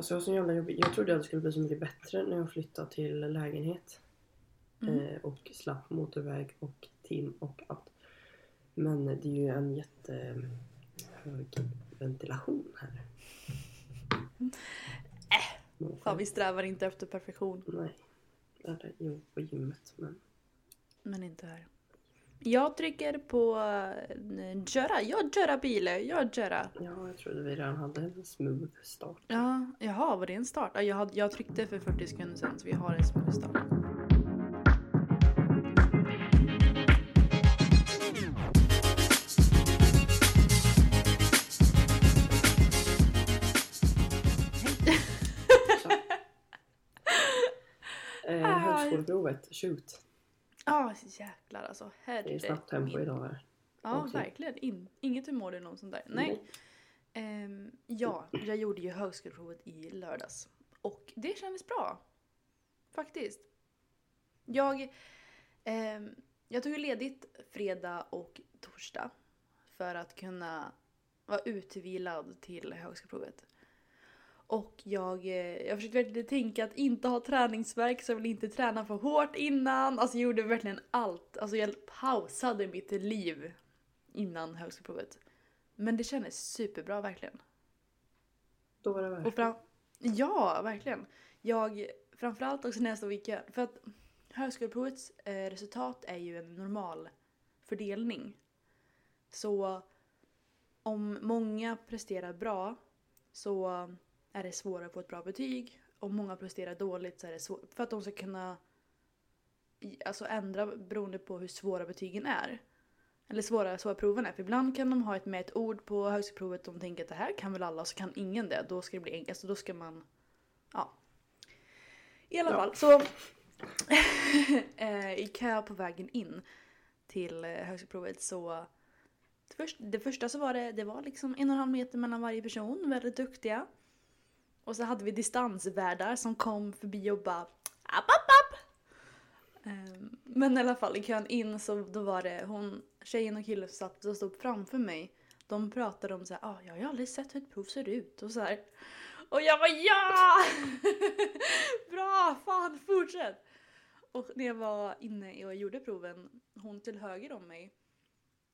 Alltså jag var så jävla. Jag trodde att det skulle bli så mycket bättre när jag flyttade till lägenhet. Eh, och slapp motorväg och tim och allt. Men det är ju en jättehög ventilation här. Äh, Fan, vi strävar inte efter perfektion. Nej. Eller jo, på gymmet men. Men inte här. Jag trycker på uh, köra. Jag köra bil. Jag köra. Ja, jag trodde vi redan hade en smooth start. Ja, jaha, var det en start? Ja, Jag, hade, jag tryckte för 40 sekunder sedan så vi har en smooth start. Eh, högskoleprovet, shoot. Ja, jäklar alltså. Det är snabbt tempo idag här. Ja, också. verkligen. In, inget humor eller något sånt där. Nej. Ehm, ja, jag gjorde ju högskoleprovet i lördags. Och det kändes bra. Faktiskt. Jag, ehm, jag tog ledigt fredag och torsdag. För att kunna vara utvilad till högskoleprovet. Och jag, eh, jag försökte verkligen tänka att inte ha träningsvärk så jag vill inte träna för hårt innan. Alltså jag gjorde verkligen allt. Alltså jag pausade mitt liv innan högskoleprovet. Men det kändes superbra verkligen. Då var det värt fram- ja, verkligen. Jag, framförallt också nästa vecka. För att högskoleprovets eh, resultat är ju en normal fördelning. Så om många presterar bra så är det svårare att få ett bra betyg. Om många presterar dåligt så är det svårt. För att de ska kunna alltså ändra beroende på hur svåra betygen är. Eller svåra, svåra proven är. För ibland kan de ha ett med ett ord på högskoleprovet de tänker att det här kan väl alla och så kan ingen det. Då ska det bli enkelt. Alltså då ska man... Ja. I alla Ja. fall så... eh, I kö på vägen in till eh, högskoleprovet så... Det första så var det, det var liksom en och en halv meter mellan varje person. Väldigt duktiga. Och så hade vi distansvärdar som kom förbi och bara app, app, app. Ehm, Men i alla fall i kön in så då var det hon, tjejen och killen som satt och stod framför mig. De pratade om så här, ah, jag har aldrig sett hur ett prov ser ut och så här. Och jag var ja! Bra, fan fortsätt! Och när jag var inne och gjorde proven, hon till höger om mig,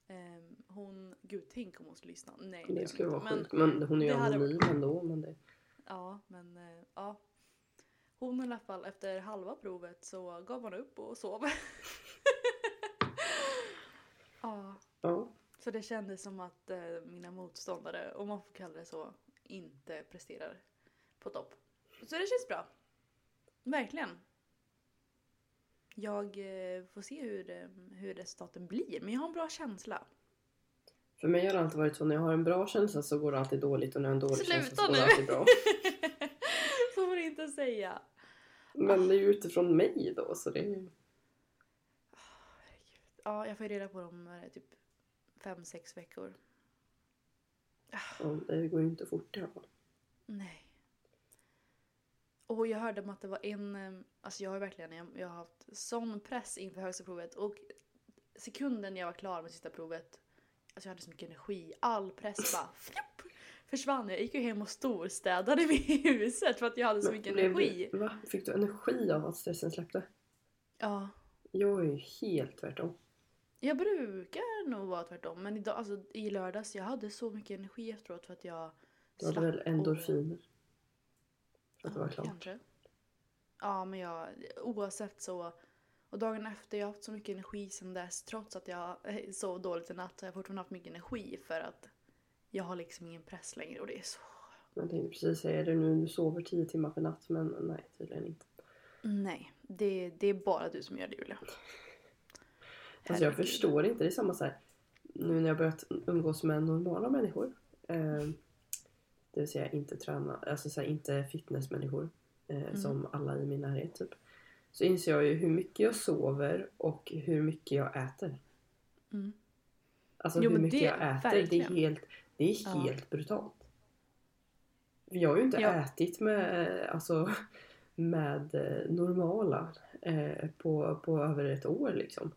ehm, hon, gud tänk om hon skulle lyssna. Nej Det skulle vara Men- sjukt. Men hon är ju det hade anonym ändå. Men det... Ja, men eh, ja. Hon i alla fall efter halva provet så gav hon upp och sov. ja, Ja. så det kändes som att eh, mina motståndare, om man får kalla det så, inte presterar på topp. Så det känns bra. Verkligen. Jag eh, får se hur, hur resultaten blir, men jag har en bra känsla. För mig har det alltid varit så när jag har en bra känsla så går det alltid dåligt och när jag har en dålig känsla Sluta så går nu! det alltid bra. så får du inte säga. Men det är ju utifrån mig då så det är ju... Ja, jag får reda på dem typ fem, sex veckor. ja, Det går ju inte fort i alla fall. Nej. Och jag hörde om att det var en, eh, alltså jag har verkligen, jag, jag har haft sån press inför högskoleprovet och sekunden jag var klar med sista provet, alltså jag hade så mycket energi, all press bara fjupp, försvann. Jag gick ju hem och storstädade vid huset för att jag hade så mycket energi. Du, va? Fick du energi av att stressen släppte? Ja. Jag är ju helt tvärtom. Jag brukar nog vara tvärtom men idag, alltså i lördags, jag hade så mycket energi efteråt för att jag Du hade väl och- endorfiner? För att det var Ja, klart. Kanske. Ja, men jag, oavsett så. Och dagen efter, jag har haft så mycket energi sedan dess. Trots att jag sov dåligt i natt har jag fortfarande haft mycket energi för att jag har liksom ingen press längre och det är så... Jag tänkte precis säga det nu, du sover 10 timmar per natt men nej tydligen inte. Nej, det, det är bara du som gör det Julia. Alltså jag förstår inte, det är samma så här. Nu när jag börjat umgås med normala människor. Eh, det vill säga inte träna, alltså så här, inte fitnessmänniskor eh, som alla i min närhet typ. Så inser jag ju hur mycket jag sover och hur mycket jag äter. Mm. Alltså Jo, hur mycket jag äter, verkligen. det är helt, det är Ja. helt brutalt. Jag har ju inte Ja. ätit med, alltså, med eh, normala eh, på, på över ett år liksom.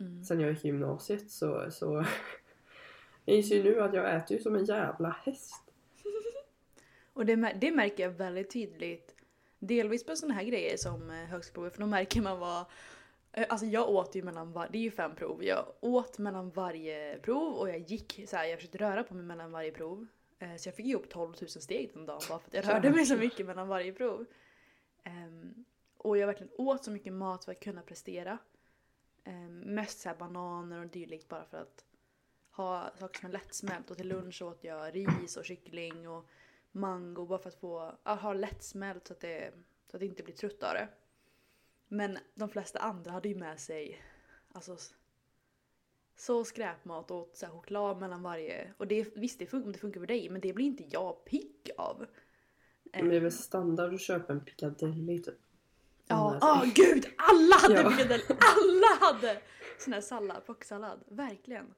Mm. Sen jag gick i gymnasiet så, så jag inser ju nu att jag äter ju som en jävla häst. Och det, det märker jag väldigt tydligt. Delvis på sådana här grejer som eh, högskoleprovet för då märker man vad... eh, Alltså jag åt ju mellan var, det är ju fem prov. Jag åt mellan varje prov och jag gick så här, jag försökte röra på mig mellan varje prov. Eh, Så jag fick upp 12 000 steg den dagen bara för att jag rörde mig så mycket mellan varje prov. Ehm, och jag verkligen åt så mycket mat för att kunna prestera. Um, mest så bananer och dylikt bara för att ha saker som är lättsmält. Och till lunch åt jag ris och kyckling och mango bara för att få ha lättsmält så att, det, så att det inte blir trött av det. Men de flesta andra hade ju med sig alltså, så skräpmat och så här choklad mellan varje. Och det, visst, det funkar, det funkar för dig men det blir inte jag pigg av. Men det är väl standard att köpa en piccadilly typ. Ja, Ja, åh gud! Alla hade Ja. piccadilly! Alla hade sån här sallad, plocksallad. Verkligen.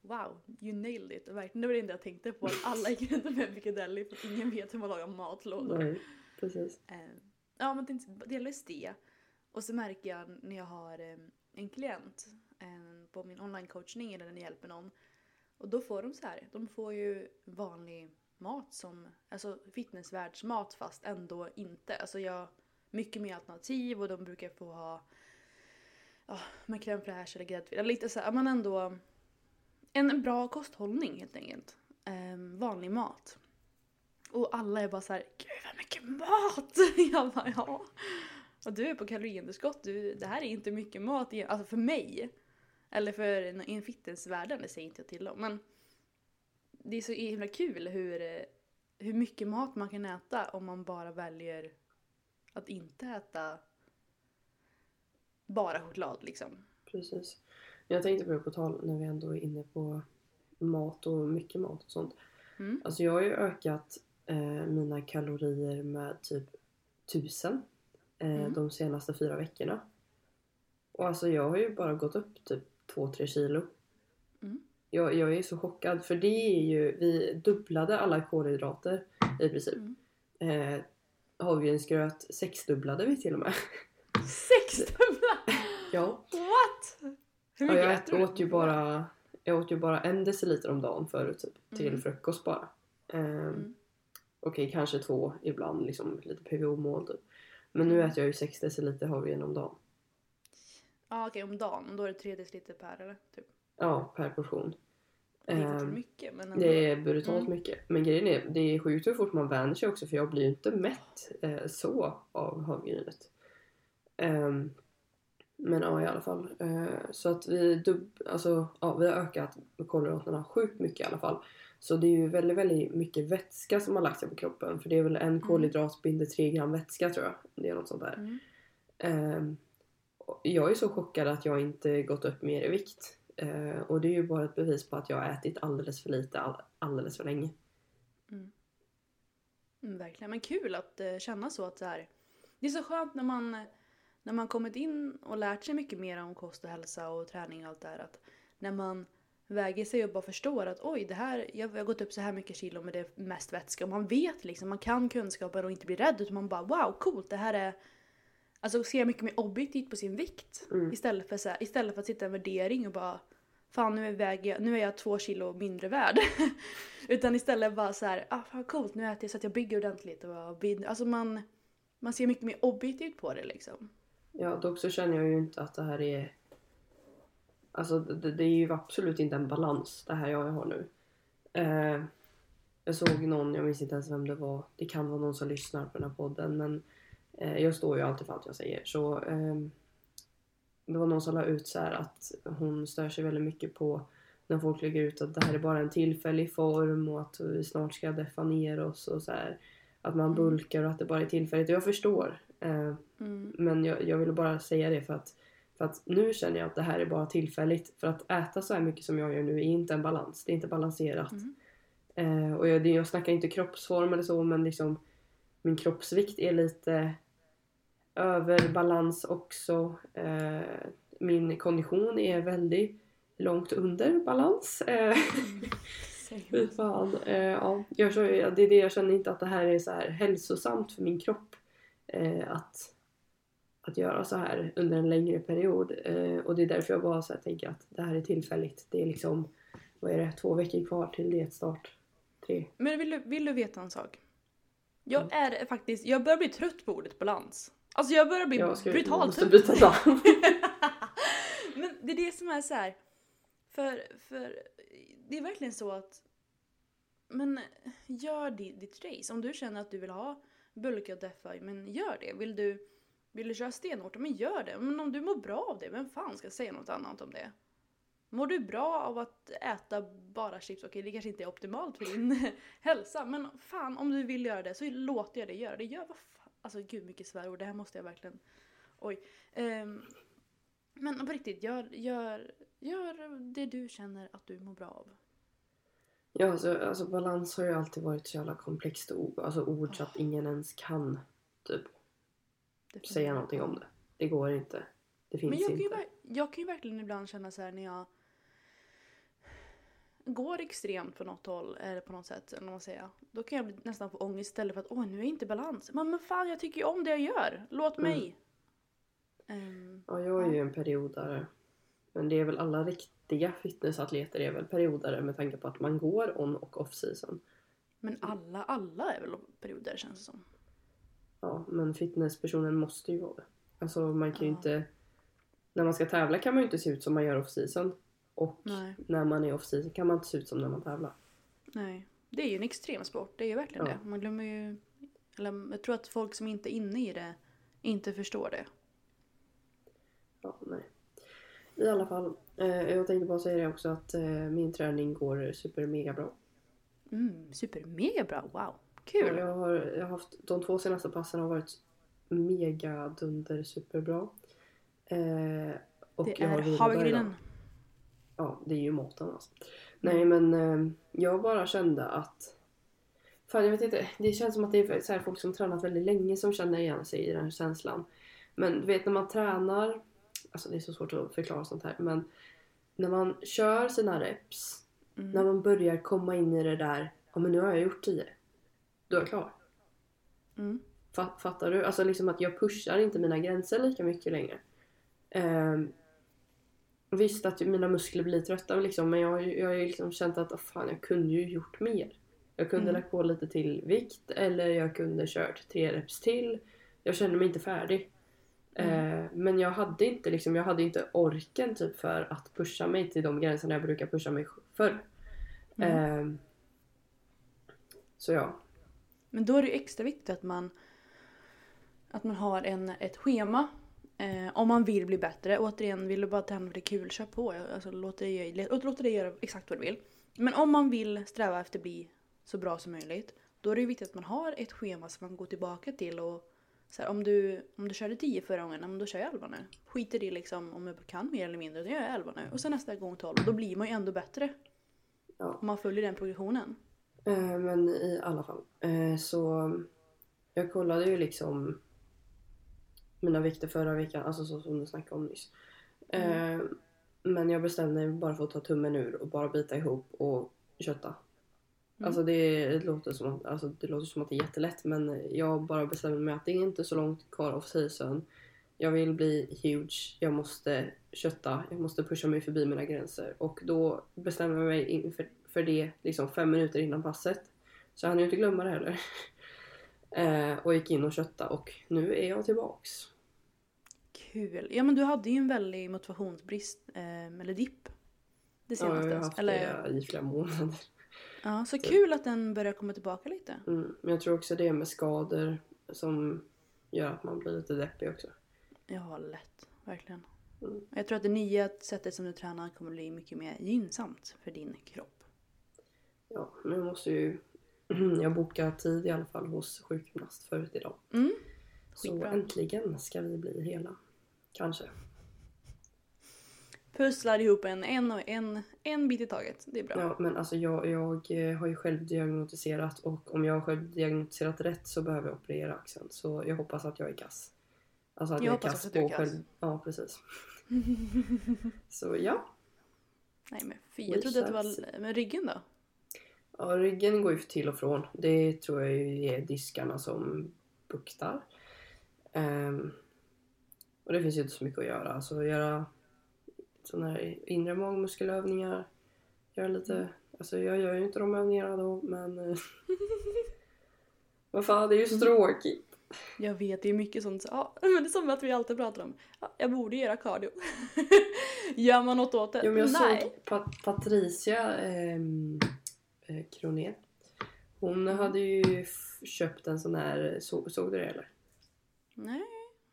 Wow, you nailed it. Verkligen, det var det enda jag tänkte på. Att alla gick runt med piccadilly för ingen vet hur man lagar matlådor. Nej, precis. Eh, ja, men delvis det. Och så märker jag när jag har eh, en klient eh, på min online-coachning eller när jag hjälper någon. Och då får de så här, de får ju vanlig mat som, alltså fitnessvärldsmat fast ändå inte. Alltså jag, mycket mer alternativ och de brukar få ha ja, med crème fraîche eller gräddfil. Lite så här, men ändå en bra kosthållning helt enkelt. Eh, vanlig mat. Och alla är bara så här, gud vad mycket mat! Jag bara, ja. Och du är på kaloriunderskott, du, det här är inte mycket mat, alltså för mig. Eller för en, fitnessvärlden, det säger inte jag till om. Men det är så himla kul hur, eh, hur mycket mat man kan äta om man bara väljer att inte äta bara choklad liksom. Precis. Jag tänkte på det på tal när vi ändå är inne på mat och mycket mat och sånt. Mm. Alltså jag har ju ökat eh, mina kalorier med typ tusen eh, Mm. de senaste fyra veckorna. Och alltså jag har ju bara gått upp typ 2-3 kilo. Mm. Jag, jag är så chockad för det är ju, vi dubblade alla kolhydrater i princip. Mm. Eh, havregrynsgröt sexdubblade vi till och med. Sexdubbla! ja. Hur mycket jag äter du? åt ju bara jag åt ju bara en deciliter om dagen förut typ, till Mm. frukost bara. Ehm, Mm. Okej, kanske två ibland, liksom lite PVO-mål typ. Men nu Mm. äter jag ju 6 deciliter havre om dagen. Ja okej om dagen, då är det tre deciliter per eller? Typ. Ja, per portion. Det är fortfarande Ehm, mycket men ändå. Det är brutalt Mm. mycket. Men grejen är, det är sjukt hur fort man vänjer sig också för jag blir ju inte mätt eh, så av havregrynet. Ehm, men ja i alla fall. Eh, så att vi, dub, alltså, ja, vi har ökat kolhydraterna sjukt mycket i alla fall. Så det är ju väldigt, väldigt mycket vätska som har lagt sig på kroppen. För det är väl en kolhydrat binder 3 gram vätska tror jag. Det är något sånt där. Mm. Ehm, jag är så chockad att jag inte gått upp mer i vikt. Eh, och det är ju bara ett bevis på att jag har ätit alldeles för lite all, alldeles för länge. Mm, verkligen, men kul att eh, känna så att så här, det är så skönt när man, när man kommit in och lärt sig mycket mer om kost och hälsa och träning och allt det här. Att när man väger sig och förstår att oj, det här, jag har gått upp så här mycket kilo med det mest vätska. Och man vet liksom, man kan kunskapen och inte blir rädd utan man bara wow, coolt, det här är Alltså ser mycket mer objektivt på sin vikt. Mm. Istället, för så här, istället för att sitta i en värdering och bara Fan nu är, väger jag, nu är jag två kilo mindre värd. Utan istället bara så här, ah fan coolt nu äter jag så att jag bygger ordentligt. Och. Alltså man, man ser mycket mer objektivt på det liksom. Ja, dock så känner jag ju inte att det här är... Alltså det, det är ju absolut inte en balans det här jag har nu. Eh, jag såg någon, jag minns inte ens vem det var. Det kan vara någon som lyssnar på den här podden men eh, jag står ju alltid för allt jag säger. Så ehm, det var någon som la ut så här att hon stör sig väldigt mycket på när folk lägger ut att det här är bara en tillfällig form och att vi snart ska deffa ner oss och så här. Att man bulkar och att det bara är tillfälligt. Och jag förstår. Eh, Mm. men jag, jag ville bara säga det för att, för att nu känner jag att det här är bara tillfälligt. För att äta så här mycket som jag gör nu är inte en balans. Det är inte balanserat. Mm. Eh, och jag, jag snackar inte kroppsform eller så men liksom min kroppsvikt är lite över balans också. Eh, min kondition är väldigt långt under balans. Eh, Fy fan. Eh, ja, jag, det är det jag känner inte att det här är så här hälsosamt för min kropp. Eh, att, att göra så här under en längre period. Eh, och det är därför jag bara så här tänker att det här är tillfälligt. Det är liksom, vad är det, två veckor kvar till dietstart. Tre. Men vill du, vill du veta en sak? Jag Mm. är faktiskt, jag börjar bli trött på ordet balans. Alltså jag börjar bli Jag ska, brutalt trött. byta namn. Men det är det som är så här. För, för det är verkligen så att men gör ditt race. Om du känner att du vill ha bulka och defy, men gör det. Vill du, vill du köra stenhårt, men gör det. Men om du mår bra av det, vem fan ska säga något annat om det? Mår du bra av att äta bara chips, okej det kanske inte är optimalt för din hälsa, men fan om du vill göra det så låter jag dig göra det. Gör vad fan. Alltså gud mycket svärord, det här måste jag verkligen... Oj. Um, men på riktigt, gör, gör, gör det du känner att du mår bra av. Ja, alltså, alltså balans har ju alltid varit så jävla komplext ord. Alltså ord så att ingen ens kan typ säga någonting om det. Det går inte. Det finns Men jag kan, ju, inte. jag kan ju verkligen ibland känna så här när jag går extremt på något håll eller på något sätt, eller man säger. Då kan jag nästan få ångest istället för att åh nu är jag inte i balans. Men, men fan jag tycker ju om det jag gör. Låt Mm. mig. Ehm, Ja, jag är ju en periodare. Men det är väl alla riktiga fitnessatleter är väl periodare med tanke på att man går on och off season. men alla, alla är väl perioder känns det som. Ja, men fitnesspersonen måste ju vara det. Alltså man kan ju Ja. inte... När man ska tävla kan man ju inte se ut som man gör off season. Och Nej. när man är off season kan man inte se ut som när man tävlar. Nej. Det är ju en extrem sport, det är ju verkligen Ja. det. Man glömmer ju... Eller jag tror att folk som inte är inne i det inte förstår det. Ja, nej. I alla fall, jag tänkte bara säga det också att eh, min träning går super mega bra. Mm, super mega bra, wow. Kul! Jag har, jag har haft, de två senaste passen har varit mega dunder superbra. Eh, och det jag har är vilodag idag. havregryn. Ja, det är ju maten alltså. Nej men eh, jag bara kände att Fan jag vet inte, det känns som att det är så här folk som tränat väldigt länge som känner igen sig i den här känslan. Men du vet när man tränar, alltså det är så svårt att förklara sånt här men när man kör sina reps, Mm. när man börjar komma in i det där, ja men nu har jag gjort 10. Då är jag klar. Mm. Fa- Fattar du? Alltså liksom att jag pushar inte mina gränser lika mycket längre. Ehm, visst att mina muskler blir trötta liksom, men jag, har ju- jag har ju liksom känt att oh, fan, jag kunde ju gjort mer. Jag kunde Mm. lagt på lite till vikt eller jag kunde kört tre reps till. Jag kände mig inte färdig. Mm. Eh, men jag hade inte liksom, jag hade inte orken typ för att pusha mig till de gränserna jag brukar pusha mig förr. Mm. Ehm, så ja. Men då är det ju extra viktigt att man, att man har en, ett schema eh, om man vill bli bättre. Återigen, vill du bara träna för det är kul, kör på. Alltså, låt, dig, låt, låt dig göra exakt vad du vill. Men om man vill sträva efter att bli så bra som möjligt, då är det viktigt att man har ett schema som man går tillbaka till. och så här, om, du, om du körde 10 förra gången, då kör jag 11 nu. Skiter i liksom om jag kan mer eller mindre, då gör jag 11 nu. Och sen nästa gång 12. Då blir man ju ändå bättre. Ja. Om man följer den progressionen. Eh, men i alla fall. Eh, så jag kollade ju liksom mina vikter förra veckan, alltså så som du snackade om nyss. Eh, men jag bestämde mig bara för att ta tummen ur och bara bita ihop och kötta. Mm. Alltså det, låter som att, alltså det låter som att det är jättelätt men jag bara bestämde mig att det är inte så långt kvar off season. Jag vill bli huge, jag måste kötta, jag måste pusha mig förbi mina gränser. Och då bestämde jag mig in för, det liksom fem minuter innan passet. Så jag hann ju inte glömma det heller. eh, och gick in och kötta och nu är jag tillbaks. Kul. Ja men du hade ju en väldig motivationsbrist, eh, eller dipp. Det Ja, jag senaste. har haft eller, det i flera månader. Ja, så kul att den börjar komma tillbaka lite. Mm. Men jag tror också det är med skador som gör att man blir lite deppig också. Ja, lätt. Verkligen. Mm. Jag tror att det nya sättet som du tränar kommer bli mycket mer gynnsamt för din kropp. Ja, jag måste ju... Jag bokar tid i alla fall hos sjukgymnast förut idag. Mm. Så äntligen ska vi bli hela. Kanske. Pusslar ihop en, en och en, en bit i taget. Det är bra. Ja, men alltså jag, jag eh, har ju själv diagnostiserat och om jag har själv diagnostiserat rätt så behöver jag operera axeln. Så jag hoppas att jag är kass. Alltså att Jag jag, är kass att på själv... Ja, precis. så ja. Nej men fy, jag trodde att det var... Men ryggen då? ja. Ryggen går ju till och från. Det tror jag ju är diskarna som buktar. Ehm, och det finns ju inte så mycket att göra. Alltså göra sådana här inre magmuskelövningar. Göra lite... Alltså jag gör ju inte de övningarna då men... eh, Vad fan det är ju så tråkigt. Jag vet, det är mycket sånt. så- Ja, men det är som att vi alltid pratar om. Ja, jag borde göra cardio. Gör man något åt det? Ja, men jag Nej. såg Pat- Patricia ehm, eh, Kroné. Hon Mm. hade ju köpt en sån här, så, såg du det eller? Nej.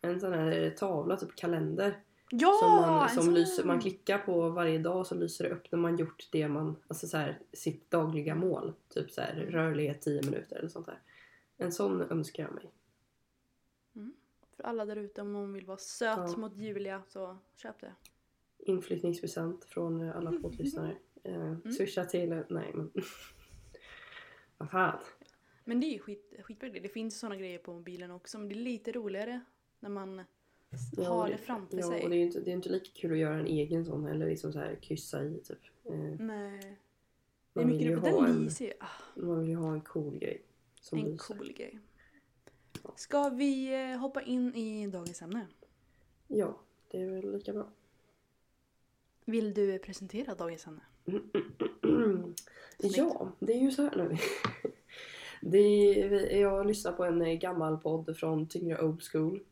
En sån här tavla, typ kalender. Ja! som man, som sån. lyser, man klickar på varje dag så lyser det upp när man gjort det man, alltså så här, sitt dagliga mål. Typ så här, rörlighet 10 minuter eller sånt där. En sån önskar jag mig. För alla där ute om någon vill vara söt Ja. mot Julia så köp det. Inflyttningspresent från eh, alla poddlyssnare. Mm. Eh, swisha till, nej men. Vad fan. Men det är ju skit, skitbra grej. Det finns såna grejer på mobilen också men det är lite roligare när man har det framför ja, sig. och det är ju inte, det är inte lika kul att göra en egen sån eller liksom så här kryssa i typ. Eh, Nej. Det är man, vill mycket ju ha en, lyser ju. Ah, man vill ju ha en cool grej. En lyser. cool grej. Ska vi eh, hoppa in i dagens ämne? Ja, det är väl lika bra. Vill du presentera dagens ämne? ja, det är ju så här nu. Det är, jag lyssnade på en eh, gammal podd från Tyngre Old School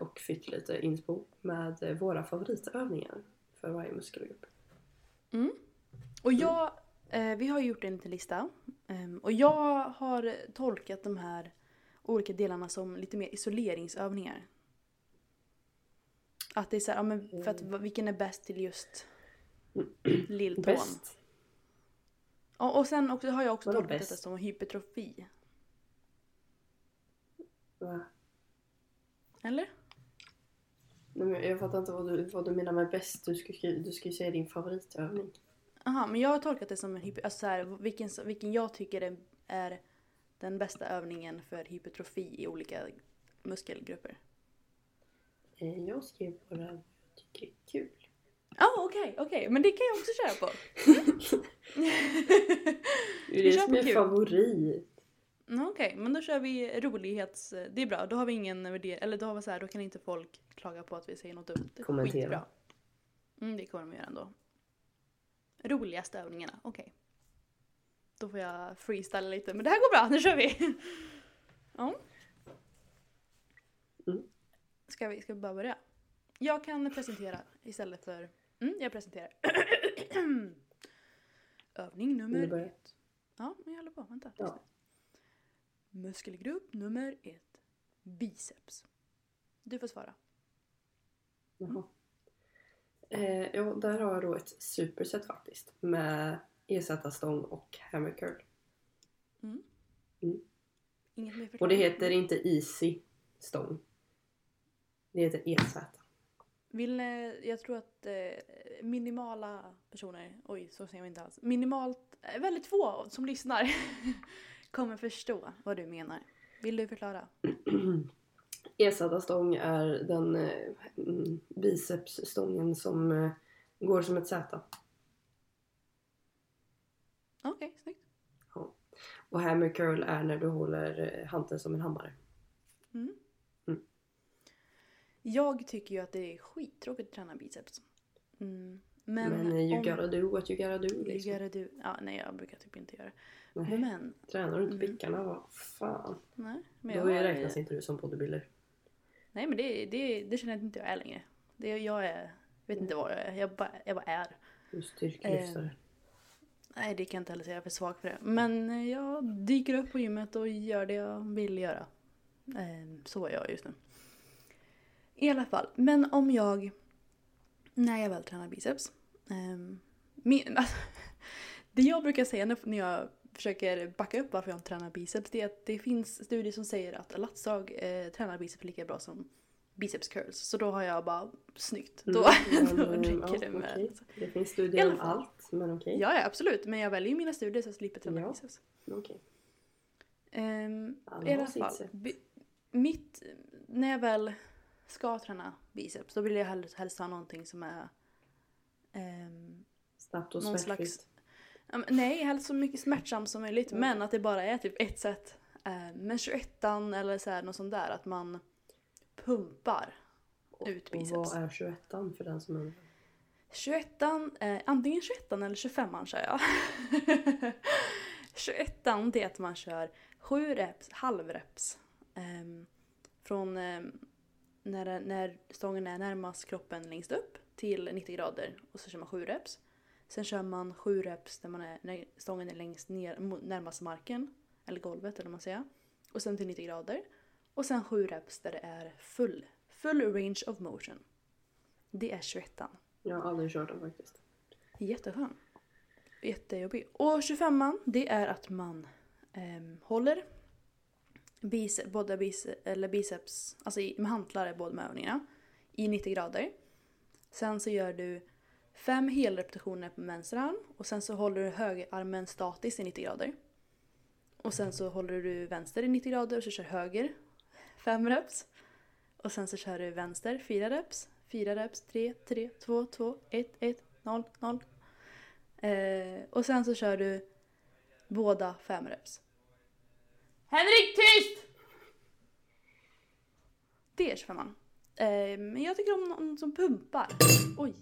och fick lite inspo med eh, våra favoritövningar för varje muskelgrupp. Och jag, eh, vi har gjort en liten lista. Ehm, och jag har tolkat de här olika delarna som lite mer isoleringsövningar. Att det är så här, ja, men för att v- vilken är bäst till just lilltån? Bäst? Och, och sen också, har jag också tolkat bäst? detta som hypertrofi. Va? Eller? Nej, men jag fattar inte vad du, vad du menar med bäst. Du ska, skri- du ska ju säga din favoritövning. Aha, men jag har tolkat det som en hyper, alltså så här, vilken, vilken jag tycker är, är den bästa övningen för hypertrofi i olika muskelgrupper. Eh, Jag skrev bara vad jag tycker är kul. Ja, ah, okej, okej. Men det kan jag också köra på. Det är det som på är favorit. Mm, Okej, men då kör vi rolighets... Det är bra, då har vi ingen värdering. Eller då har vi så här, då kan inte folk klaga på att vi säger något dumt. Det är Kommentera. skitbra. Mm, det kommer de göra ändå. Roligaste övningarna, okej. Då får jag freestyla lite, men det här går bra, nu kör vi! ja. Mm. Ska vi, ska vi bara börja? Jag kan presentera istället för... Mm, jag presenterar. Övning nummer ett. Ja, men jag håller på. Vänta. Ja. Muskelgrupp nummer ett. Biceps. Du får svara. Jaha. Eh, ja, där har jag då ett superset faktiskt. Med ersättarstång och hammer curl. Mm. Mm. Inget mer Och det heter inte easy stång. Det heter EZ. Vill, eh, jag tror att eh, minimala personer, oj så säger vi inte alls, minimalt, eh, väldigt få som lyssnar kommer förstå vad du menar. Vill du förklara? Ersättarstång är den eh, bicepsstången som eh, går som ett Z. Okej, snyggt. Ja. Och hammer curl är när du håller eh, hanteln som en hammare. Mm. Mm. Jag tycker ju att det är skittråkigt att träna biceps. Mm. Men, Men, eh, you om... gotta do what you gotta do. You Liksom. gotta do... Ja, nej jag brukar typ inte göra det. Nej. Men, Tränar du inte Mm. pickarna, vad fan. nej. Men jag Då har- räknas inte du som bodybuilder. Nej men det, det, det känner jag inte jag är längre. Det, jag är, vet inte vad jag är, jag bara, jag bara är. Du styrkelyftare. Nej det kan jag inte heller säga, jag är för svag för det. Men eh, jag dyker upp på gymmet och gör det jag vill göra. Eh, Så är jag just nu. I alla fall, men om jag, när jag väl tränar biceps. ehm, min, alltså, det jag brukar säga när jag försöker backa upp varför jag inte tränar biceps det är att det finns studier som säger att latsdrag eh, tränar biceps lika bra som biceps curls. Så då har jag bara snyggt. Mm, Då, men, då eh, räcker ja, det med. okej. Det finns studier om allt, men okej. Ja, ja absolut. Men jag väljer mina studier så jag slipper träna Ja. biceps. Okej. Um, Alla I alla fall. bi- Mitt, när jag väl ska träna biceps då vill jag helst, helst ha någonting som är ehm, Snabbt och smärtfritt. Ja, nej, helst så mycket smärtsamt som möjligt. Men att det bara är typ ett sätt. Eh, men 21 eller så här, något sånt där. Att man pumpar ut Och biceps. vad är 21 för den som undrar? 21 eh, antingen 21 eller 25 kör jag. 21 det är att man kör 7 reps, halvreps. ehm, från ehm, när, när stången är närmast kroppen längst upp till 90 grader och så kör man 7 reps. Sen kör man 7 reps där man är, när stången är längst ner, närmast marken, eller golvet eller vad man säger. Och sen till 90 grader. Och sen 7 reps där det är full, full range of motion. Det är 21 Jag har aldrig kört den faktiskt. Jätteskön. Jättejobbig. Och 25 det är att man ehm, håller bice, båda bice, eller biceps, alltså i, med hantlar båda med övningarna, i 90 grader. Sen så gör du fem helrepetitioner på vänster arm och sen så håller du högerarmen statiskt i 90 grader. Och sen så håller du vänster i 90 grader och så kör höger fem reps. Och sen så kör du vänster fyra reps, fyra reps, tre, tre, två, två, ett, ett, noll, noll. Eh, och sen så kör du båda fem reps. Henrik tyst! Det är 25 eh, Men jag tycker om någon som pumpar. Oj.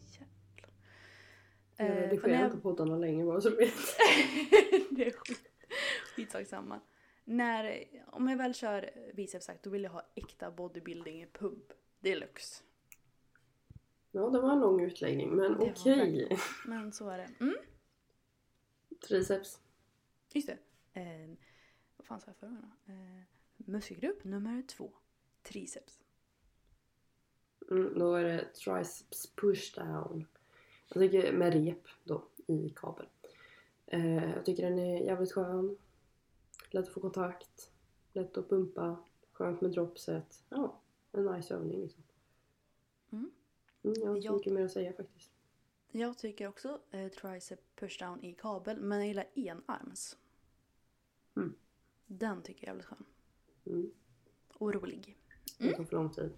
Jag Eh, när redigerar jag- inte poddarna längre bara så du vet. det är skit, skitsak samma. När, om jag väl kör biceps sagt, då vill jag ha äkta bodybuilding pump. Deluxe. Ja, det var en lång utläggning men Det okej. Men så är det. Mm, Triceps. just det. Eh, vad fan sa jag förra gången eh, Muskelgrupp nummer två. Triceps. Mm, då är det triceps pushdown. Jag tycker med rep då i kabel. Eh, jag tycker den är jävligt skön. Lätt att få kontakt. Lätt att pumpa. Skönt med dropset. Ja, en nice övning liksom. Mm. Mm, jag har inte Jag- mycket mer att säga faktiskt. Jag tycker också eh, tricep pushdown i kabel, men jag gillar enarms. Mm. Den tycker jag är jävligt skön. Mm. Och rolig. Det tar för lång tid.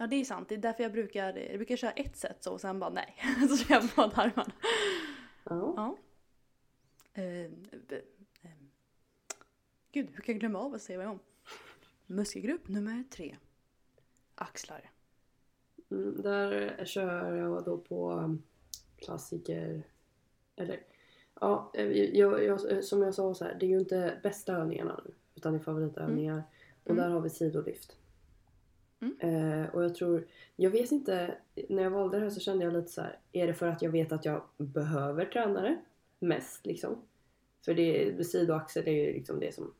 Ja det är sant, det är därför jag brukar, jag brukar köra ett set så och sen bara nej. så kör jag båda armarna. Ja. Ja. Eh, eh, Gud, hur kan jag glömma av att säga vad jag om? Muskelgrupp nummer tre. Axlar. Mm, där kör jag då på um, klassiker. Eller ja, eh, jag, jag, som jag sa så här, det är ju inte bästa övningarna nu. Utan det är favoritövningar. Och Mm. där har vi sidolyft. Mm. Eh, och jag tror, jag vet inte, när jag valde det här så kände jag lite så här, är det för att jag vet att jag behöver tränare? Mest liksom. För det, sidoaxel är ju liksom det som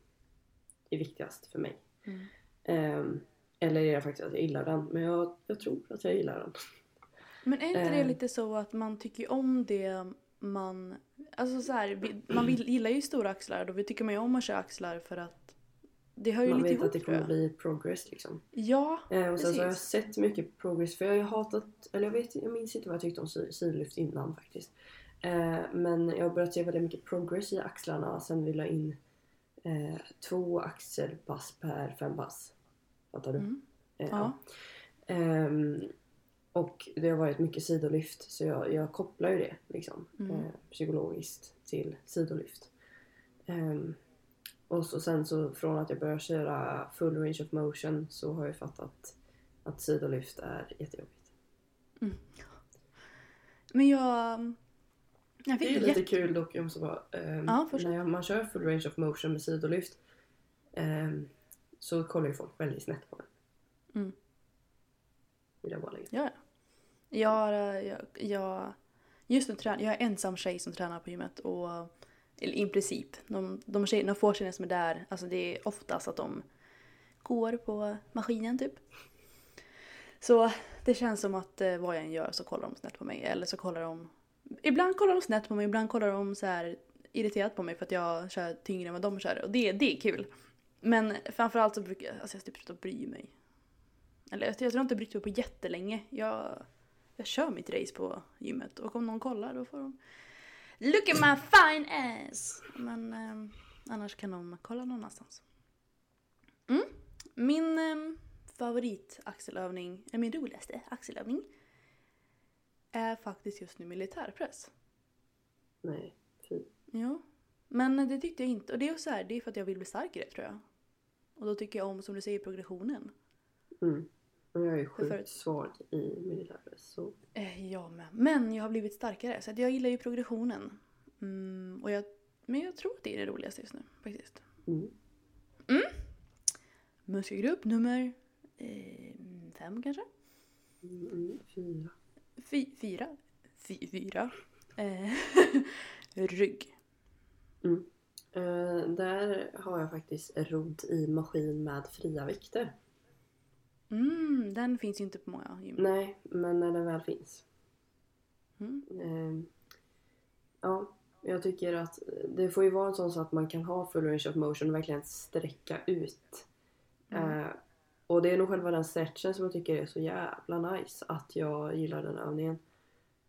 är viktigast för mig. Mm. Ehm, eller är det faktiskt att jag gillar den? Men jag, jag tror att jag gillar den. Men är inte det Eh. lite så att man tycker om det man... Alltså så här, man vill, gillar ju stora axlar och då tycker man ju om att köra axlar för att det hör ju Man lite vet ihop att det kommer bli progress liksom. Ja, Eh, och sen så har jag Precis. sett mycket progress för jag har ju hatat, eller jag vet jag minns inte vad jag tyckte om si- sidolyft innan faktiskt. Eh, men jag har börjat se väldigt mycket progress i axlarna sen vi la in eh, två axelpass per fem pass. Fattar du? Mm. Eh, Ja. Ehm, och det har varit mycket sidolyft så jag, jag kopplar ju det liksom Mm. eh, psykologiskt till sidolyft. Ehm, och så sen så från att jag började köra full range of motion så har jag fattat att sidolyft är jättejobbigt. Men jag... Jag Det är lite jätte... kul dock om så bara, ehm, Ja, när jag- man kör full range of motion med sidolyft ehm, så kollar ju folk väldigt snett på en. Mm. Vill jag bara lägga. Ja, ja. Jag, eh, jag, jag, just nu tränar, jag är ensam tjej som tränar på gymmet och eller i princip, de, de, tjej, de få tjejerna som är där, alltså det är oftast att de går på maskinen typ. Så det känns som att eh, vad jag än gör så kollar de snett på mig. Eller så kollar de... Ibland kollar de snett på mig, ibland kollar de så här irriterat på mig för att jag kör tyngre än vad de kör. Och det, det är kul. Men framförallt så brukar jag, alltså jag typ slutat bry mig. Eller jag, jag tror inte jag brytt mig på jättelänge. Jag, jag kör mitt race på gymmet och om någon kollar då får de Look at my fine ass! Men eh, annars kan de kolla någon annanstans. Mm. Min eh, favoritaxelövning, eller min roligaste axelövning är faktiskt just nu militärpress. Nej, fy. Ja. Men det tyckte jag inte. Och det är så här, det är för att jag vill bli starkare tror jag. Och då tycker jag om, som du säger, progressionen. Mm. Och jag är förut- sjukt svag i militärpress. Så Eh, jag med. Men jag har blivit starkare så jag gillar ju progressionen. Mm, och jag, men jag tror att det är det roligaste just nu faktiskt. mm. Muskelgrupp nummer eh, fem kanske? Mm, mm, fyra. Fy, fyra? Fy, fyra. Eh, rygg. Mm. Eh, där har jag faktiskt rodd i maskin med fria vikter. Mm, den finns ju inte på många gym. Nej, men när den väl finns. Mm. Eh, ja, jag tycker att det får ju vara en sån så att man kan ha full range of motion och verkligen sträcka ut. Mm. Eh, och det är nog själva den stretchen som jag tycker är så jävla nice att jag gillar den övningen.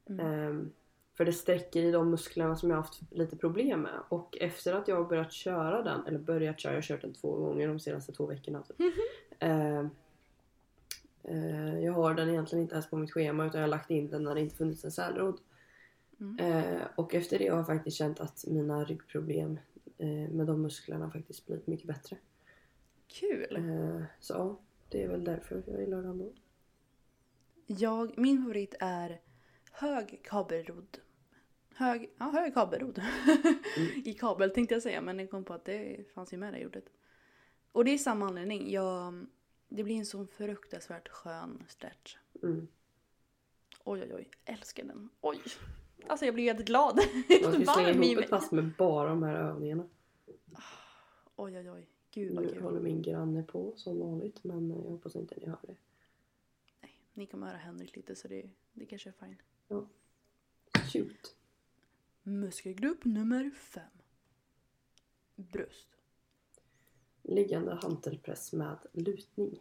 Ehm, för det sträcker i de musklerna som jag haft lite problem med. Och efter att jag har börjat köra den, eller börjat köra, jag har kört den två gånger de senaste två veckorna. Typ. Eh, jag har den egentligen inte ens på mitt schema utan jag har lagt in den när det inte funnits en sälrodd. Mm. Eh, och efter det har jag faktiskt känt att mina ryggproblem eh, med de musklerna faktiskt blivit mycket bättre. Kul! Eh, så ja, det är väl därför jag gillar den då. Jag, min favorit är hög kabelrodd. Hög, ja, hög kabelrodd. I kabel tänkte jag säga men jag kom på att det fanns ju med i ordet. Och det är samma anledning. Jag, det blir en sån fruktansvärt skön stretch. Mm. Oj oj oj, älskar den. Oj! Alltså jag blir jätteglad. Man ska slänga ihop ett pass med bara de här övningarna. Oj oj oj, gud vad Nu kul. håller min granne på som vanligt men jag hoppas inte ni hör det. Nej, ni kommer höra Henrik lite så det, det kanske är fine. Shoot. Muskelgrupp nummer fem. Bröst. Liggande hantelpress med lutning.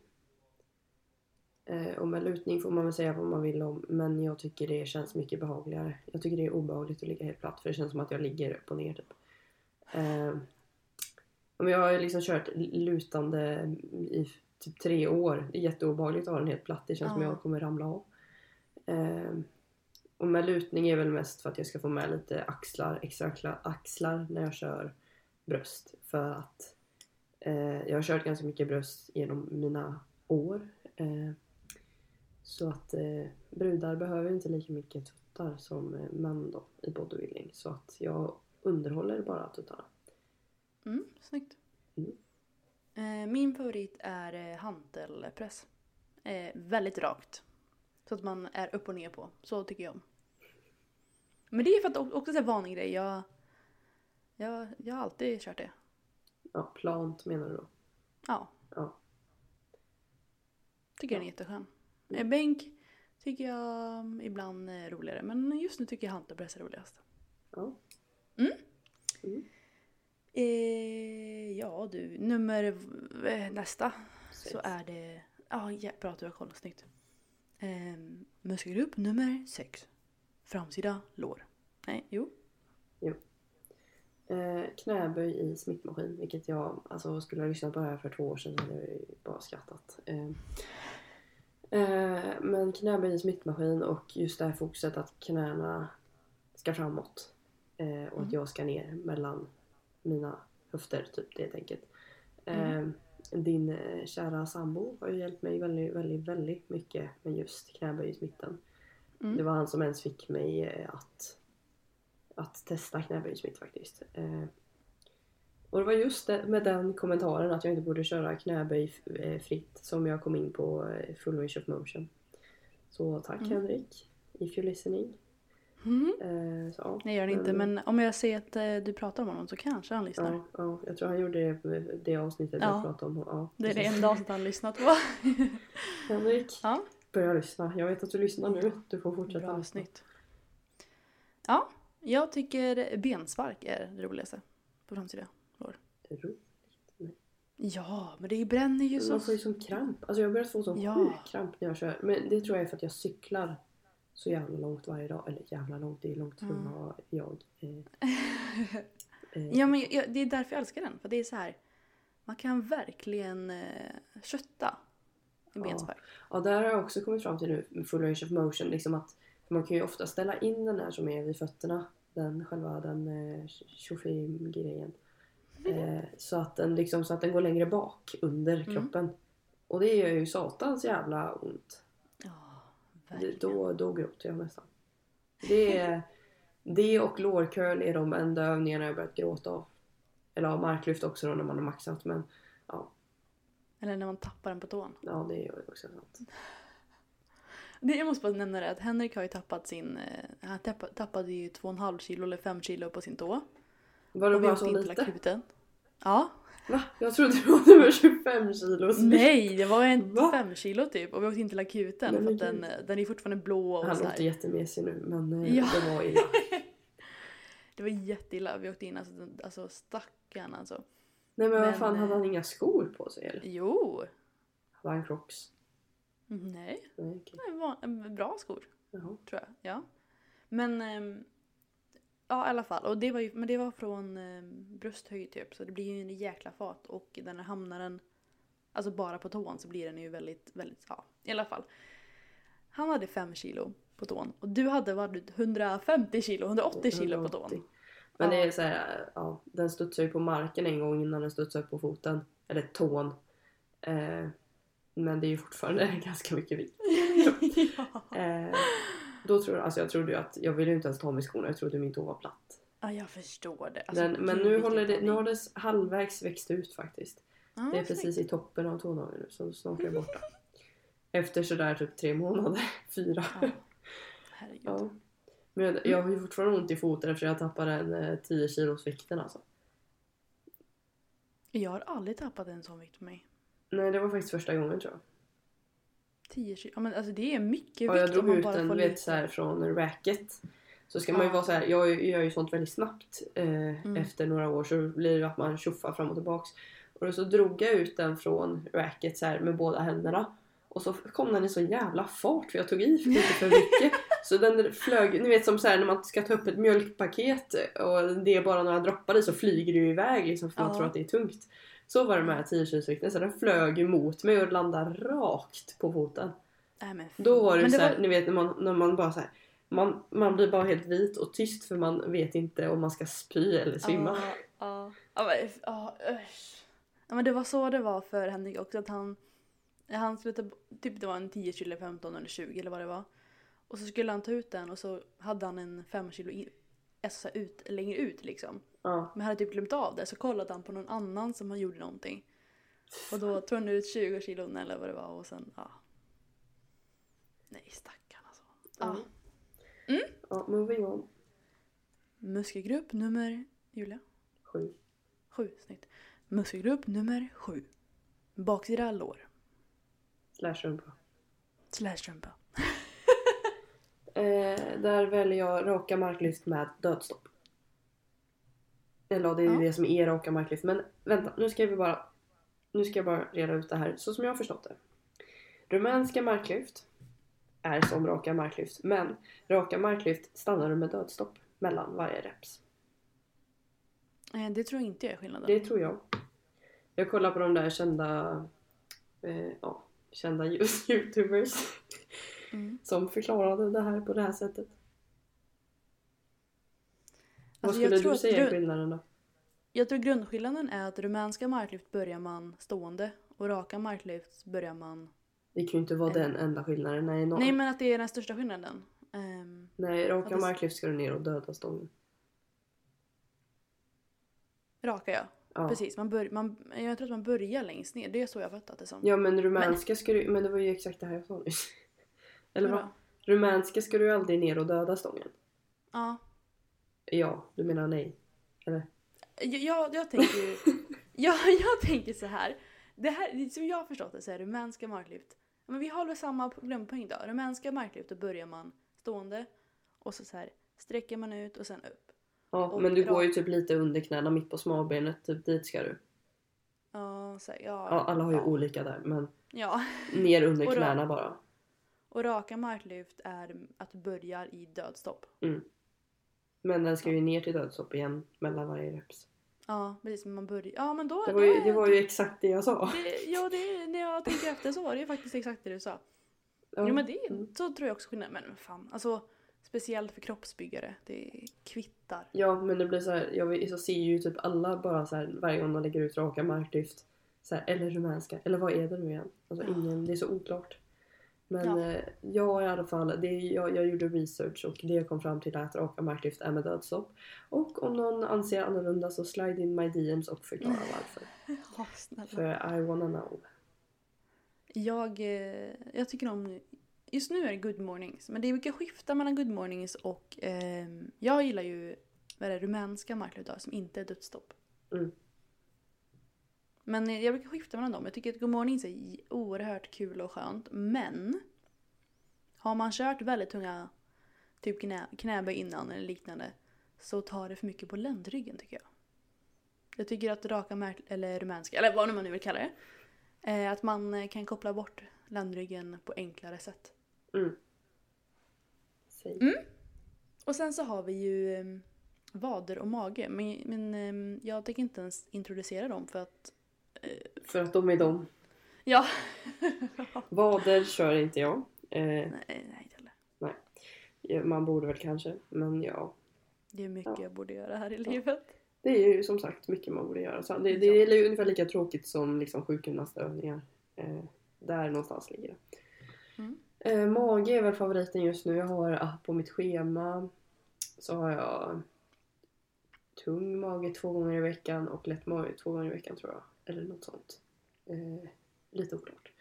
Eh, och med lutning får man väl säga vad man vill om men jag tycker det känns mycket behagligare. Jag tycker det är obehagligt att ligga helt platt för det känns som att jag ligger upp och ner typ. Eh, men jag har liksom kört lutande i typ tre år. Det är jätteobehagligt att ha den helt platt. Det känns som Ja. jag kommer ramla av. Eh, och med lutning är väl mest för att jag ska få med lite axlar, extra axlar när jag kör bröst. För att eh, jag har kört ganska mycket bröst genom mina år. Eh, så att eh, brudar behöver inte lika mycket tuttar som eh, män då i bodybuilding. Så att jag underhåller bara tuttarna. Mm, snyggt. Mm. Eh, min favorit är eh, hantelpress. Väldigt rakt. Så att man är upp och ner på. Så tycker jag om. Men det är för att också en vanlig grej. Jag, jag, jag har alltid kört det. Ja, plant menar du då? Ja. Ja. Tycker den är jätteskön. Eh, bänk tycker jag mm, ibland är roligare. Men just nu tycker jag hantelpress är roligast. Ja. Eh, ja du, nummer eh, nästa. Sex. Så är det... Ja, ja bra att du har koll. Snyggt. Eh, muskelgrupp nummer sex. Framsida lår. Nej, jo. Eh, knäböj i smittmaskin, vilket jag, alltså skulle jag lyssnat på det här för två år sedan hade jag bara skrattat. Eh, eh, men knäböj i smittmaskin och just det här fokuset att knäna ska framåt. Och att jag ska ner mellan mina höfter, typ det helt enkelt. Eh, din kära sambo har ju hjälpt mig väldigt, väldigt, väldigt mycket med just knäböj i mitten. Mm. Det var han som ens fick mig att, att testa knäböjsmitt faktiskt. Eh, och det var just det, med den kommentaren att jag inte borde köra knäböj eh, fritt som jag kom in på eh, full range of motion. Så tack Mm. Henrik, if you're listening. Mhm. Eh, så, ja. Nej, gör det inte. Men om jag ser att eh, du pratar om honom så kanske han lyssnar. Ja, ja, jag tror han gjorde det, det avsnittet Ja. jag pratade om. Ja, Det är det enda avsnittet han lyssnat på. Henrik, ja, börja lyssna. Jag vet att du lyssnar nu. Du får fortsätta bra. Snyggt. Ja, jag tycker benspark är det roligaste. På framsida lår. Roligt. Nej. Ja, men det bränner ju så... Man får ju sån kramp. Alltså jag har börjat få sån Ja. sjuk kramp när jag kör. Men det tror jag är för att jag cyklar så jävla långt varje dag. Eller jävla långt, det är långt från Mm. jag. Eh, eh, Ja, men jag, det är därför jag älskar den. För det är så här. Man kan verkligen eh, kötta i Ja. benspark. Ja, där har jag också kommit fram till nu med full range of motion. Liksom att man kan ju ofta ställa in den här som är vid fötterna. Den själva den eh, grejen eh, så, att den liksom, så att den går längre bak under Mm. kroppen. Och det gör ju satans jävla ont. Ja, Det, verkligen. då, då gråter jag nästan. Det, är, det och lårcurl är de enda övningarna jag börjat gråta av. Eller ja, marklyft också då när man har maxat men Eller när man tappar den på tån. ja det är ju också sant. Jag måste bara nämna det att Henrik har ju tappat sin... Eh, han tappa, tappade ju 2,5 kilo eller 5 kilo på sin tå. Var det bara så lite? akuten. Ja. Va? Jag trodde det var över 25 kilo. Nej, det var en Va? 5 kilo typ. Och vi åkte in till akuten Nej, för men att den, den är fortfarande blå och Han så låter jättemesig nu men eh, Ja. det var illa. Det var jätteilla. Vi åkte in alltså, alltså stackarn alltså. Nej men, vad Men, fan hade han eh, inga skor på sig eller? Jo. Hade han crocs? Nej, Nej det var en bra skor. Jaha. tror jag. Ja. Men ehm, ja i alla fall. Och det var ju, men det var från um, brösthöjd typ. Så det blir ju en jäkla fart. Och den här hamnar den alltså bara på tån så blir den ju väldigt, väldigt, ja i alla fall. Han hade 5 kilo på tån. Och du hade varit 150 kilo, 180 kilo på 180. tån. Men det är så här, ja, den studsar ju på marken en gång innan den studsar på foten. Eller tån. Eh, men det är ju fortfarande ganska mycket vikt. ja. Eh, då tror jag, alltså jag trodde ju att, jag ville ju inte ens ta med skorna, jag trodde min tå var platt. ja, jag förstår det. Alltså, Den, men nu, håller det, nu har det halvvägs växt ut faktiskt. Ja, Det är precis i toppen av tånageln nu så snart är det borta. Efter sådär typ tre månader, fyra. Ja. Herregud. Ja. Men jag, jag har ju fortfarande ont i foten eftersom jag tappade en eh, 10 kilos vikten alltså. Jag har aldrig tappat en sån vikt på mig. Nej det var faktiskt första gången tror jag. 10 kilo. Ja, men alltså det är mycket Ja, vikt jag om drog man ut bara den får du vet, lite- så här, från racket. Så ska man ju Ja. vara så här, jag gör ju sånt väldigt snabbt eh, Mm. efter några år så blir det att man tjoffar fram och tillbaks. Och då så drog jag ut den från racket så här, med båda händerna. Och så kom den i så jävla fart för jag tog i för lite för mycket. Så den flög, ni vet som så här när man ska ta upp ett mjölkpaket och det är bara några droppar i så flyger det ju iväg liksom för man Ja. tror att det är tungt. Så var det med 10 kilosvikten så den flög emot mig och landade rakt på foten. Men Då var det, men så här, var- ni vet när man, när man bara så här, man, man blir bara helt vit och tyst för man vet inte om man ska spy eller svimma. Ja, ja. Ja, men, det var så det var för Henrik också. Att han, han skulle ta, typ det var en 10 kilo, 15 eller 20 eller vad det var. Och så skulle han ta ut den och så hade han en 5 kilo i, alltså, så här ut, längre ut liksom. Ja. Men hade typ glömt av det så kollade han på någon annan som han gjorde någonting. Och då tog han ut 20 kilon eller vad det var och sen ja. Nej stackarn alltså. Ja. Ja. ja, moving on. Muskelgrupp nummer, Julia? Sju. Sju, snyggt. Muskelgrupp nummer sju. Baksida lår. Slash rumpa. Slash rumpa. Eh, där väljer jag raka marklyft med dödstopp. Eller det är ju Ja. det som är raka marklyft. Men vänta, nu ska vi bara nu ska jag bara reda ut det här så som jag har förstått det. Rumänska marklyft är som raka marklyft men raka marklyft stannar du med dödstopp mellan varje reps. Eh, det tror jag inte är skillnaden. Det tror jag. Jag kollar på de där kända, eh, ja, kända youtubers Mm. som förklarade det här på det här sättet. Vad Alltså, skulle du säga är grund- skillnaden då? Jag tror grundskillnaden är att rumänska marklyft börjar man stående och raka marklyft börjar man... Det kan ju inte vara den enda skillnaden. Nej, no. Nej men att det är den största skillnaden. Ehm, Nej raka det- marklyft ska du ner och döda stången. raka ja. Ja. Precis. Man bör, man, jag tror att man börjar längst ner. Det är så jag fattat det som. ja men rumänska ska du, men det var ju exakt det här jag sa nyss. Eller vad? Rumänska ska du aldrig ner och döda stången. Ja. Ja, du menar nej? Eller? Jag, jag, tänker ju... jag, jag tänker så här. Det här, som jag har förstått det så är rumänska marklyft. Men vi har väl samma grundpoäng då. Rumänska marklyft då börjar man stående och så, så här sträcker man ut och sen upp. Ja, men du går ju typ lite under knäna mitt på smalbenet, typ dit ska du. Ja, så, ja, Ja, alla har ju ja. olika där men Ja. ner under knäna bara. Och raka marklyft är att du börjar i dödstopp. Men den ska ju ner till dödstopp igen mellan varje reps. Ja, precis. Men man börjar... Ja, men då... Det var ju, det var ju exakt det jag sa. det, Ja, det, när jag tänker efter så var det ju faktiskt exakt det du sa. Ja. Jo, men det, Mm. så tror jag också skillnad. Men fan, alltså speciellt för kroppsbyggare. Det kvittar. Ja men det blir så här, jag så ser ju typ alla bara så här varje gång de lägger ut raka marklyft. Så här, eller rumänska, eller vad är det nu igen? Alltså ingen, det är så oklart. Men Ja. eh, jag i alla fall, det, jag, jag gjorde research och det jag kom fram till är att raka marklyft är med dödstopp. Och om någon anser annorlunda så slide in my DMs och förklara varför. Ja, snälla. För I wanna know. Jag, eh, jag tycker om... Just nu är det good mornings. Men det brukar skifta mellan good mornings och... ehm, jag gillar ju vad är det, rumänska marklyft som inte är dödsstopp. Mm. Men jag brukar skifta mellan dem. Jag tycker att good mornings är oerhört kul och skönt. Men har man kört väldigt tunga typ knä, knäböj innan eller liknande så tar det för mycket på ländryggen tycker jag. Jag tycker att raka märk- eller rumänska, eller vad man nu vill kalla det. Eh, att man kan koppla bort ländryggen på enklare sätt. Mm. Mm. Och sen så har vi ju eh, vader och mage. Men, men eh, jag tänker inte ens introducera dem för att... För att de är de. Ja. Vader kör inte jag. Eh, nej, nej, inte heller. ja, man borde väl kanske, men ja. Det är mycket Ja. jag borde göra här i livet. Det är ju som sagt mycket man borde göra. Så det, det är ju ungefär lika tråkigt som liksom sjukgymnastövningar. Eh, där någonstans ligger det. Mm. Eh, mage är väl favoriten just nu. Jag har ah, på mitt schema så har jag tung mage två gånger i veckan och lätt mage två gånger i veckan tror jag. Eller något sånt. Eh, lite oklart.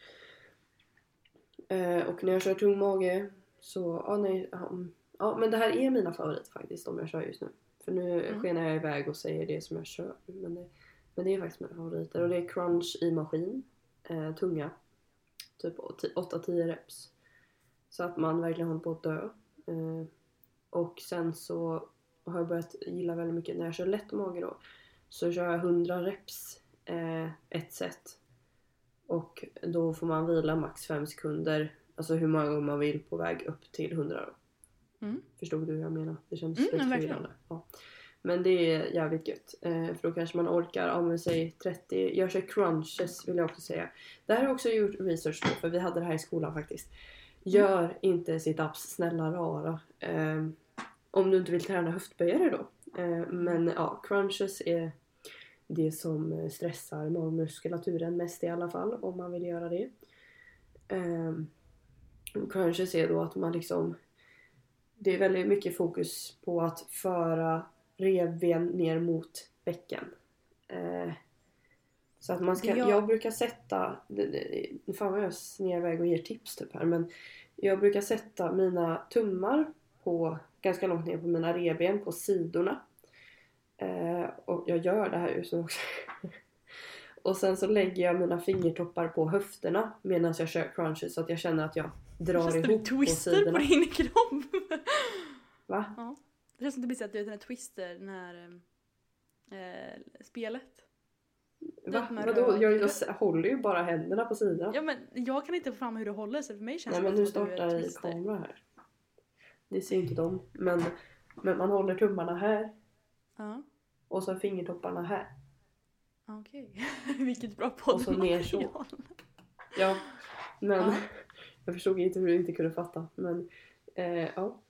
Eh, och när jag kör tung mage så, ja nej, ja, ja men det här är mina favoriter faktiskt de jag kör just nu. För nu Mm. skenar jag iväg och säger det som jag kör. Men det, men det är faktiskt mina favoriter. Och det är crunch i maskin. Eh, tunga. Typ 8-10 reps. Så att man verkligen håller på att dö. Eh, och sen så har jag börjat gilla väldigt mycket när jag kör lätt mage då. Så kör jag 100 reps ett set. Och då får man vila max 5 sekunder. Alltså hur många gånger man vill på väg upp till 100 då. Mm. Förstod du hur jag menar? Det kändes Mm, lite förvirrande. Ja. Men det är jävligt gött. Eh, för då kanske man orkar, ja men säg 30. Jag kör crunches vill jag också säga. Det här har jag också gjort research på för vi hade det här i skolan faktiskt. Gör inte sit-ups, snälla rara. Eh, om du inte vill träna höftböjare då. Eh, men ja, crunches är det som eh, stressar magmuskulaturen mest i alla fall om man vill göra det. Eh, crunches är då att man liksom det är väldigt mycket fokus på att föra revben ner mot bäcken. Eh, så att man ska, jag- jag... brukar sätta, fan vad jag snear iväg och ger tips typ här men jag brukar sätta mina tummar på ganska långt ner på mina revben på sidorna. Eh, och jag gör det här just nu också. och sen så lägger jag mina fingertoppar på höfterna medan jag kör crunches så att jag känner att jag drar Det känns som ihop en på twister på, sidorna. din kropp. Va? Ja. Det känns som att det blir så att du vet den här twister, den här eh, spelet. Va? Vadå? Jag, jag håller ju bara händerna på sidan. Ja men jag kan inte få fram hur du håller så för mig känns Nej det men nu som att du är startar i twister. kamera här. Det ser ju inte de. Men, men man håller tummarna här Ja, och så fingertopparna här. okej. Vilket bra Och så ner så. poddmaterial. Ja. Men Ja. jag förstod inte hur du inte kunde fatta. Men eh, ja.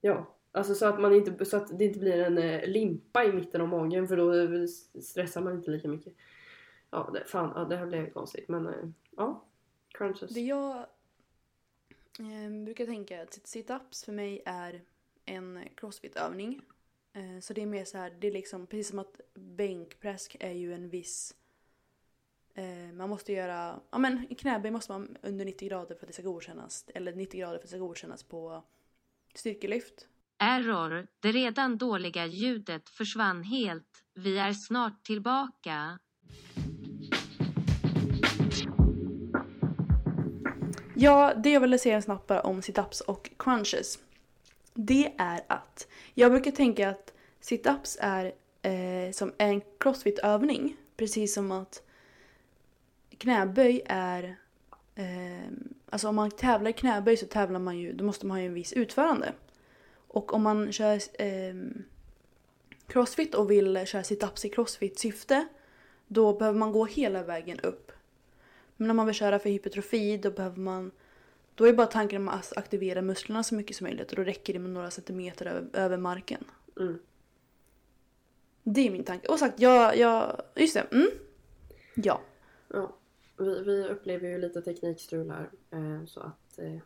Ja. Alltså så att, man inte, så att det inte blir en eh, limpa i mitten av magen för då stressar man inte lika mycket. Ja, det, fan, ja, det här blev konstigt men eh, ja. Crunches. Det jag eh, brukar tänka är sit-ups för mig är en crossfit-övning. Eh, så det är mer så här, det är liksom precis som att bänkpress är ju en viss eh, man måste göra, ja men knäböj måste man under 90 grader för att det ska godkännas, eller 90 grader för att det ska godkännas på styrkelyft. Error, det redan dåliga ljudet försvann helt. Vi är snart tillbaka. Ja, det jag ville säga snabbt bara om sit-ups och crunches. Det är att jag brukar tänka att sit-ups är eh, som en crossfit-övning. Precis som att knäböj är... Eh, alltså om man tävlar i knäböj så tävlar man ju, då måste man ha en viss utförande. Och om man kör eh, crossfit och vill köra sit-ups i crossfit-syfte då behöver man gå hela vägen upp. Men om man vill köra för hypertrofi då behöver man då är bara tanken att aktivera musklerna så mycket som möjligt och då räcker det med några centimeter över, över marken. Mm. Det är min tanke. Och sagt, jag, jag, just det. Mm. Ja. Ja, vi, vi upplever ju lite teknikstrul här. Eh, så att eh,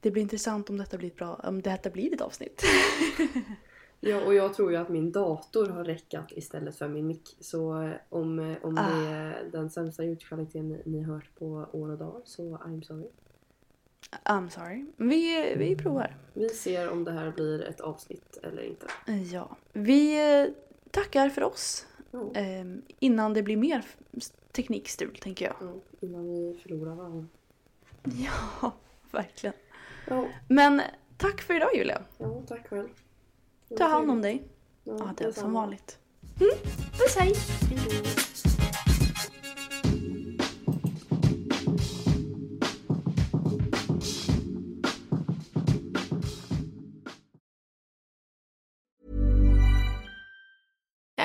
Det blir intressant om detta blir ett bra, om detta blir ett avsnitt. Ja, och jag tror ju att min dator har räckat istället för min mick. Så eh, om, eh, om Ah. det är den sämsta ljudkvaliteten ni, ni hört på år och dag så I'm sorry. I'm sorry. Vi, vi provar. Vi ser om det här blir ett avsnitt eller inte. Ja. Vi eh, tackar för oss. Eh, innan det blir mer teknikstrul tänker jag. ja, innan vi förlorar varandra. Ja, verkligen. Ja, Men tack för idag Julia. ja tack själv. Ta hand om dig. Ja, Ja, det är som vanligt. Mm. Puss hej!